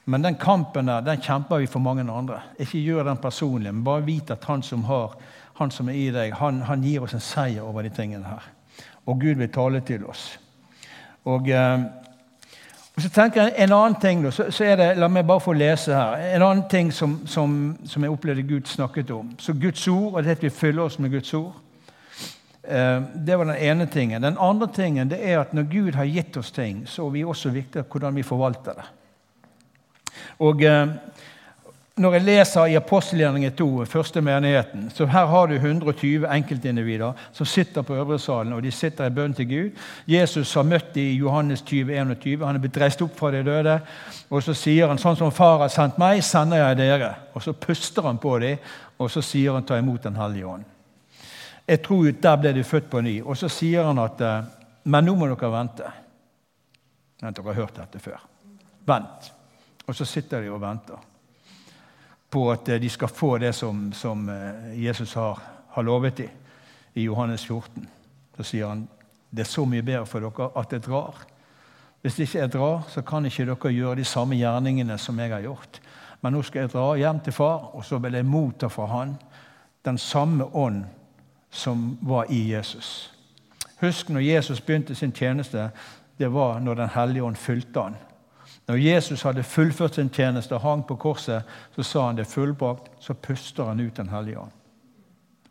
Men den kampen der, den kjemper vi for mange andre. Ikke gjør den personlig, men bare vit at han som, har, han som er i deg, han, han, gir oss en seier over de tingene her. Og Gud vil tale til oss. Og... Eh, og så tenker jeg En annen ting så, så, det, La meg bare få lese her. En annen ting som, som, som jeg opplevde Gud snakket om. Så Guds ord, og det at vi fyller oss med Guds ord. Eh, det var den ene tingen. Den andre tingen det er at når Gud har gitt oss ting, så er vi også viktig hvordan vi forvalter det. Og eh, når jeg leser i apostelgjerningen 2, første menigheten, så her har du 120 enkeltindivider som sitter på øvresalen, og de sitter i bønn til Gud. Jesus har møtt dem i Johannes 20, 21. Han er blitt reist opp fra de døde. Og så sier han sånn som far har sendt meg, sender jeg dere. Og så puster han på dem, og så sier han ta imot Den hellige ånd. Jeg tror Der ble de født på ny. Og så sier han at eh, Men nå må dere vente. Dere har hørt dette før. Vent. Og så sitter de og venter på at eh, de skal få det som, som eh, Jesus har, har lovet dem i Johannes 14. Så sier han det er så mye bedre for dere at jeg drar. Hvis ikke jeg drar, så kan ikke dere gjøre de samme gjerningene som jeg har gjort. Men nå skal jeg dra hjem til far, og så vil jeg motta fra han den samme ånd som var i Jesus. Husk når Jesus begynte sin tjeneste, det var når Den hellige ånd fylte han. Når Jesus hadde fullført sin tjeneste og hang på korset, så sa han det fullbrakt. Så puster han ut Den hellige ånd.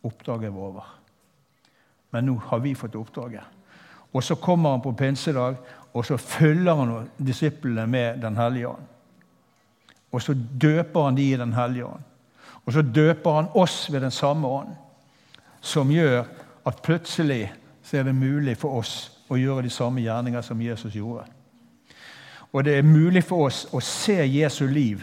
Oppdraget var over. Men nå har vi fått oppdraget. Og så kommer han på pinsedag, og så fyller han disiplene med Den hellige ånd. Og så døper han de i Den hellige ånd. Og så døper han oss ved den samme ånd, som gjør at plutselig så er det mulig for oss å gjøre de samme gjerninger som Jesus gjorde. Og det er mulig for oss å se Jesu liv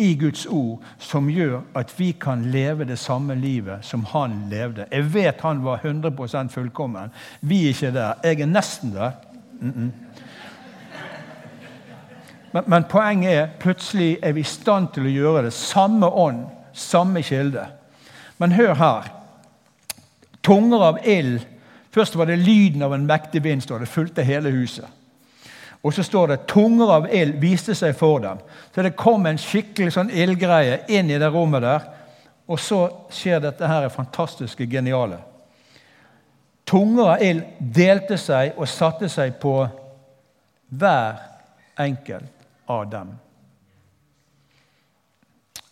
i Guds ord, som gjør at vi kan leve det samme livet som han levde. Jeg vet han var 100% fullkommen. Vi er ikke der. Jeg er nesten der. Mm -mm. Men, men, poenget er plutselig er vi i stand til å gjøre det. Samme ånd, samme kilde. Men hør her. Tunger av ild. Først var det lyden av en mektig vind, og det. Fulgte hele huset. Og så står det 'tunger av ild viste seg for dem'. Så det kom en skikkelig sånn ildgreie inn i det rommet der. Og så skjer dette her fantastiske, geniale. Tunger av ild delte seg og satte seg på hver enkelt av dem.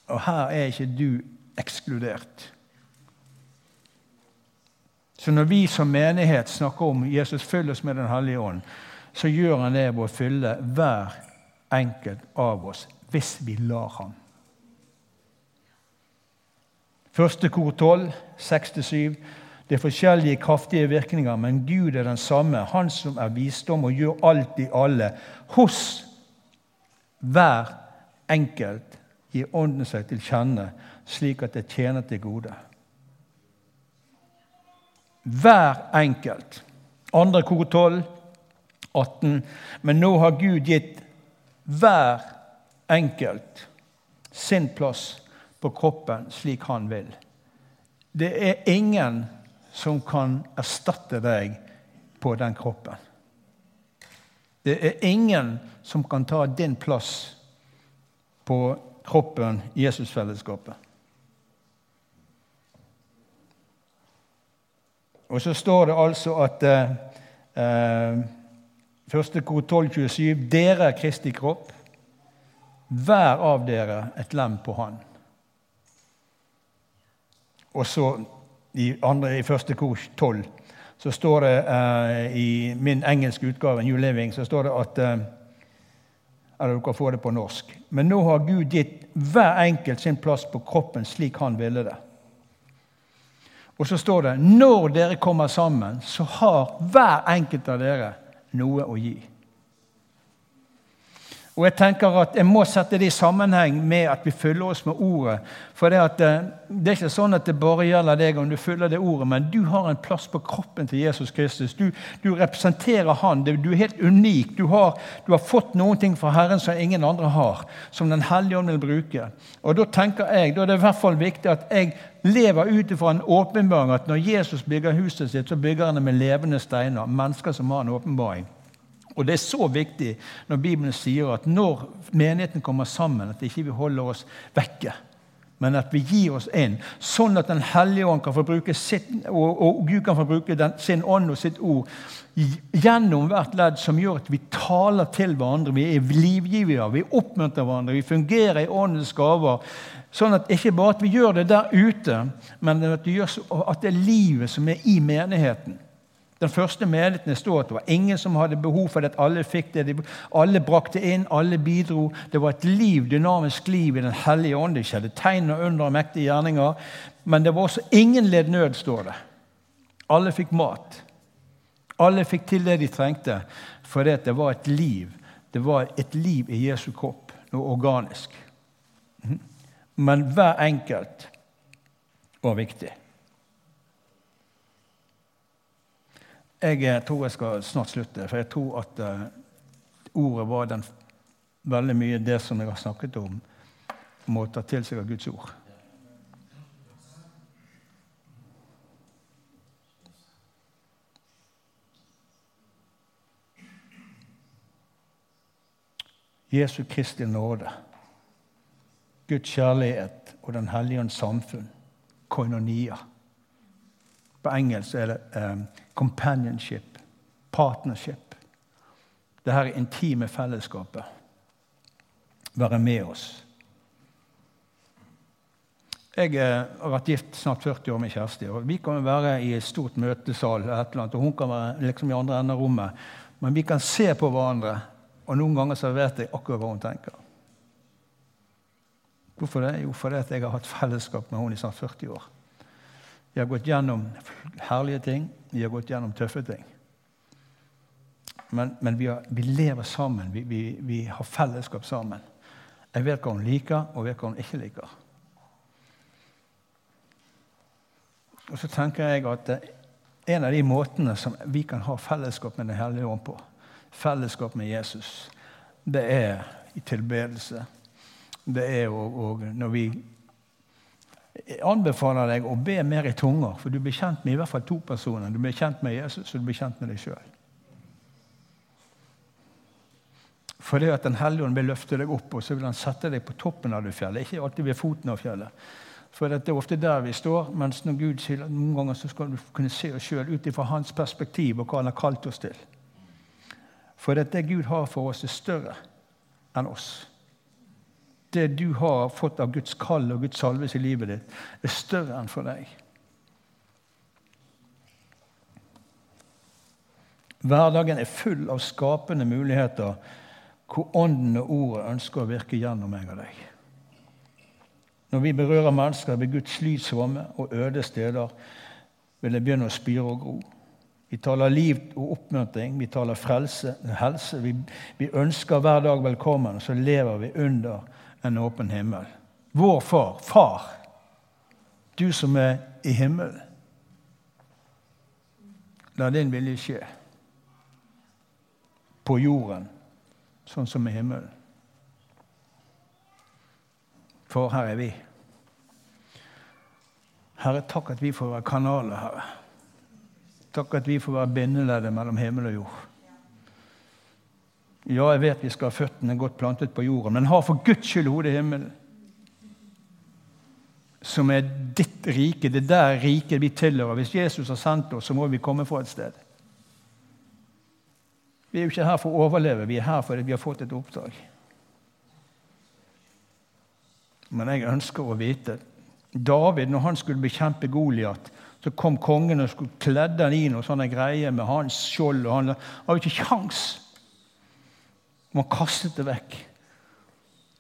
Og her er ikke du ekskludert. Så når vi som menighet snakker om Jesus følger oss med Den hellige ånd, så gjør han det ved å fylle hver enkelt av oss hvis vi lar ham. Første kor 12, 6-7. Det er forskjellige kraftige virkninger, men Gud er den samme, Han som er visdom og gjør alt i alle. Hos hver enkelt gir Ånden seg til kjenne, slik at det tjener til gode. Hver enkelt. Andre kor 12, 18. Men nå har Gud gitt hver enkelt sin plass på kroppen slik han vil. Det er ingen som kan erstatte deg på den kroppen. Det er ingen som kan ta din plass på kroppen Jesusfellesskapet. Og så står det altså at eh, eh, Første kor 1227.: Dere er Kristi kropp. Hver av dere et lem på Han. Og så i, andre, i første kor 12 så står det eh, i min engelske utgave, New Living, så står det at eh, Eller dere får det på norsk. Men nå har Gud gitt hver enkelt sin plass på kroppen slik han ville det. Og så står det når dere kommer sammen, så har hver enkelt av dere noe å gi. Og jeg tenker at jeg må sette det i sammenheng med at vi fyller oss med ordet. For det, at, eh, det er ikke sånn at det bare gjelder deg om du fyller det ordet, men du har en plass på kroppen til Jesus Kristus. Du, du representerer Han. Du er helt unik. Du har, du har, fått noen ting fra Herren som ingen andre har, som Den hellige ånd vil bruke. Og Da tenker jeg, da er det i hvert fall viktig at jeg lever ut ifra en åpenbaring at når Jesus bygger huset sitt, så bygger han det med levende steiner. Mennesker som har en åpenbaring. Og Det er så viktig når Bibelen sier at når menigheten kommer sammen, at ikke vi holder oss vekke, men at vi gir oss inn, sånn at Den hellige ånd kan få bruke sitt, og, og Gud kan få bruke den, sin ånd og sitt ord gjennom hvert ledd, som gjør at vi taler til hverandre. Vi er livgivere, vi oppmuntrer hverandre, vi fungerer i åndens gaver. Sånn at ikke bare at vi gjør det der ute, men at, det, gjør, at det er livet som er i menigheten. Den første menigheten står at det var ingen som hadde behov for det. at Alle fikk det. Alle brakte inn, alle bidro. Det var et liv, dynamisk liv i Den hellige ånd. Det skjedde tegn og under og mektige gjerninger. Men det var også ingen led nød, står det. Alle fikk mat. Alle fikk til det de trengte, fordi det var et liv. Det var et liv i Jesu kropp, noe organisk. Mhm. Men hver enkelt var viktig. Jeg eh, tror jeg skal snart slutte, for jeg tror at uh, ordet var den, veldig mye det som jeg har snakket om, må ta til seg av Guds ord. Jesu Kristi nåde, Guds kjærlighet og Den hellige ånds samfunn, koinonia. På engelsk er det um, companionship, partnership. Det her intime fellesskapet. Være med oss. Jeg eh, har vært gift snart 40 år med Kjersti. og Vi kan være i et stort møtesal, et eller annet, og hun kan være liksom i andre enden av rommet. Men vi kan se på hverandre, og noen ganger så vet jeg akkurat hva hun tenker. Hvorfor det? Jo, fordi jeg har hatt fellesskap med henne i snart 40 år. Vi har gått gjennom herlige ting, vi har gått gjennom tøffe ting. Men, men vi, har, vi, lever sammen. Vi, vi, vi, har fellesskap sammen. Jeg vet hva hun liker, og vet hva hun ikke liker. Og så tenker jeg at en av de måtene som vi kan ha fellesskap med Den hellige ånd på, fellesskap med Jesus, det er i tilbedelse. Det er òg når vi jeg anbefaler deg å be mer i tunger, for du blir kjent med i hvert fall to personer. Du blir kjent med Jesus, og du blir kjent med deg sjøl. Fordi at Den hellige ånd vil løfte deg opp, og så vil han sette deg på toppen av det fjellet. Ikke alltid ved foten av fjellet. For det er ofte der vi står, mens når Gud sier at noen ganger så skal du kunne se oss sjøl ut ifra hans perspektiv og hva han har kalt oss til. For det Gud har for oss, er større enn oss det du har fått av Guds kall og Guds salves i livet ditt, er større enn for deg. Hverdagen er full av skapende muligheter hvor Ånden og Ordet ønsker å virke gjennom meg og deg. Når vi berører mennesker ved Guds lydsvarme og øde steder, vil det begynne å spire og gro. Vi taler liv og oppmuntring, vi taler frelse, helse. Vi, vi ønsker hver dag velkommen, og så lever vi under en åpen himmel. Vår far, far, du som er i himmelen. La din vilje skje på jorden sånn som i himmelen. For her er vi. Herre, takk at vi får være kanaler, Herre. Takk at vi får være bindeleddet mellom himmel og jord. Ja, jeg vet vi skal ha føttene godt plantet på jorda, men har for Guds skyld hodet i himmelen. som er ditt rike. Det er der riket vi tilhører. Hvis Jesus har sendt oss, så må vi komme fra et sted. Vi er jo ikke her for å overleve, vi er her fordi vi har fått et oppdrag. Men jeg ønsker å vite David, når han skulle bekjempe Goliat, så kom kongen og skulle kledde han i noe sånne greier med hans skjold. og Han hadde ikke kjangs. Man kastet det vekk.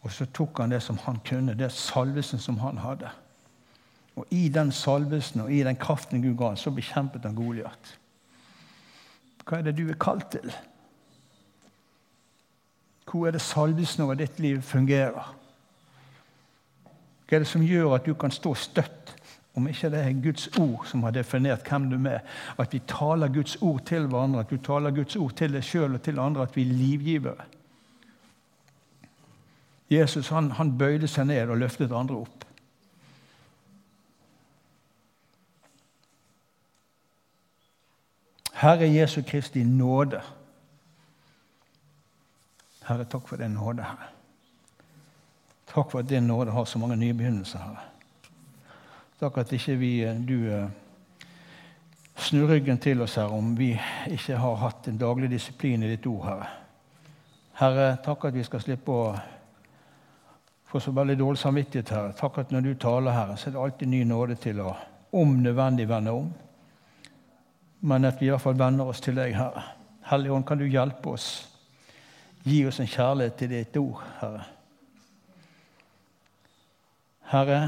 Og så tok han det som han kunne, det salvesen som han hadde. Og i den salvesen og i den kraften Gud ga, så bekjempet han Goliat. Hva er det du er kalt til? Hvor er det salvesen over ditt liv fungerer? Hva er det som gjør at du kan stå støtt, om ikke det er Guds ord som har definert hvem du er? At vi taler Guds ord til hverandre, at du taler Guds ord til deg sjøl og til andre, at vi er livgivere. Jesus han, han bøyde seg ned og løftet andre opp. Herre Jesu Kristi nåde. Herre, takk for din nåde, Herre. Takk for at din nåde har så mange nye begynnelser, Herre. Takk at ikke vi, du eh, snur ryggen til oss, Herre, om vi ikke har hatt en daglig disiplin i ditt ord, Herre. Herre, takk at vi skal slippe å få så veldig dårlig samvittighet, Herre. Takk at når du taler, Herre, så er det alltid ny nåde til å om nødvendig vende om. Men at vi i hvert fall venner oss til deg, Herre. Hellige Ånd, kan du hjelpe oss? Gi oss en kjærlighet til ditt ord, Herre. Herre,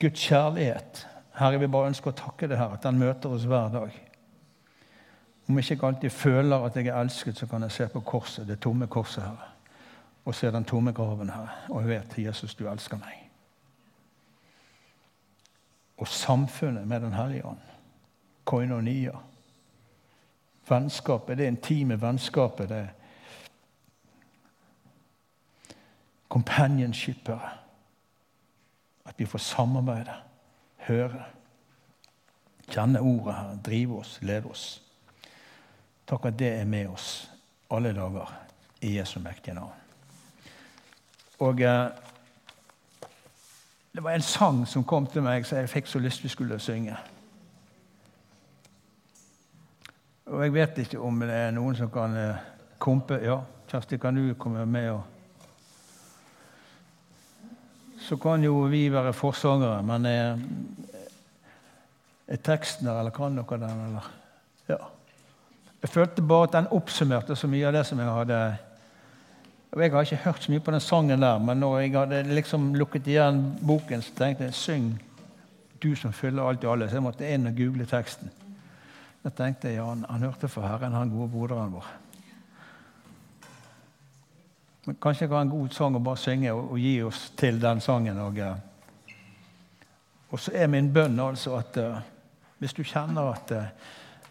Guds kjærlighet. Herre, vi bare ønsker å takke deg, Herre, at den møter oss hver dag. Om jeg ikke alltid føler at jeg er elsket, så kan jeg se på korset, det tomme korset, Herre. Og se den tomme graven, her, Og jeg vet, Jesus, du elsker meg. Og samfunnet med Den hellige ånd. Koinonia. Vennskapet, det intime vennskapet, det companionshipet. At vi får samarbeide, høre, kjenne ordet her, drive oss, lede oss. Takk at det er med oss alle dager i Jesu mektige navn. Og eh, det var en sang som kom til meg, så jeg fikk så lyst vi skulle synge. Og jeg vet ikke om det er noen som kan eh, kompe Ja, Kjersti, kan du komme med og Så kan jo vi være forsangere, men er, er teksten der, eller kan dere den, eller? Ja. Jeg følte bare at den oppsummerte så mye av det som jeg hadde og Jeg har ikke hørt så mye på den sangen der, men når jeg hadde liksom lukket igjen boken, så tenkte jeg syng 'Du som fyller alt i alle'. Så jeg måtte inn og google teksten. Da tenkte jeg ja, han, han hørte for Herren, han gode broderen vår. Men kanskje jeg har en god sang å bare synge og, og gi oss til den sangen. Og, uh, og så er min bønn altså at uh, hvis du kjenner at uh,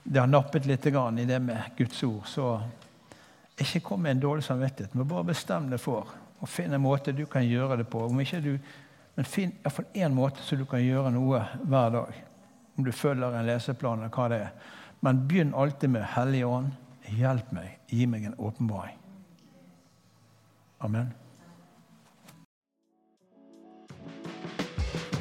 det har nappet litt i det med Guds ord, så ikke kom med en dårlig samvittighet, men bare bestem deg for å finne en måte du kan gjøre det på. Du, men Finn iallfall én måte så du kan gjøre noe hver dag. Om du følger en leseplan eller hva det er. Men begynn alltid med Hellige Ånd. Hjelp meg. Gi meg en åpenbaring. Amen.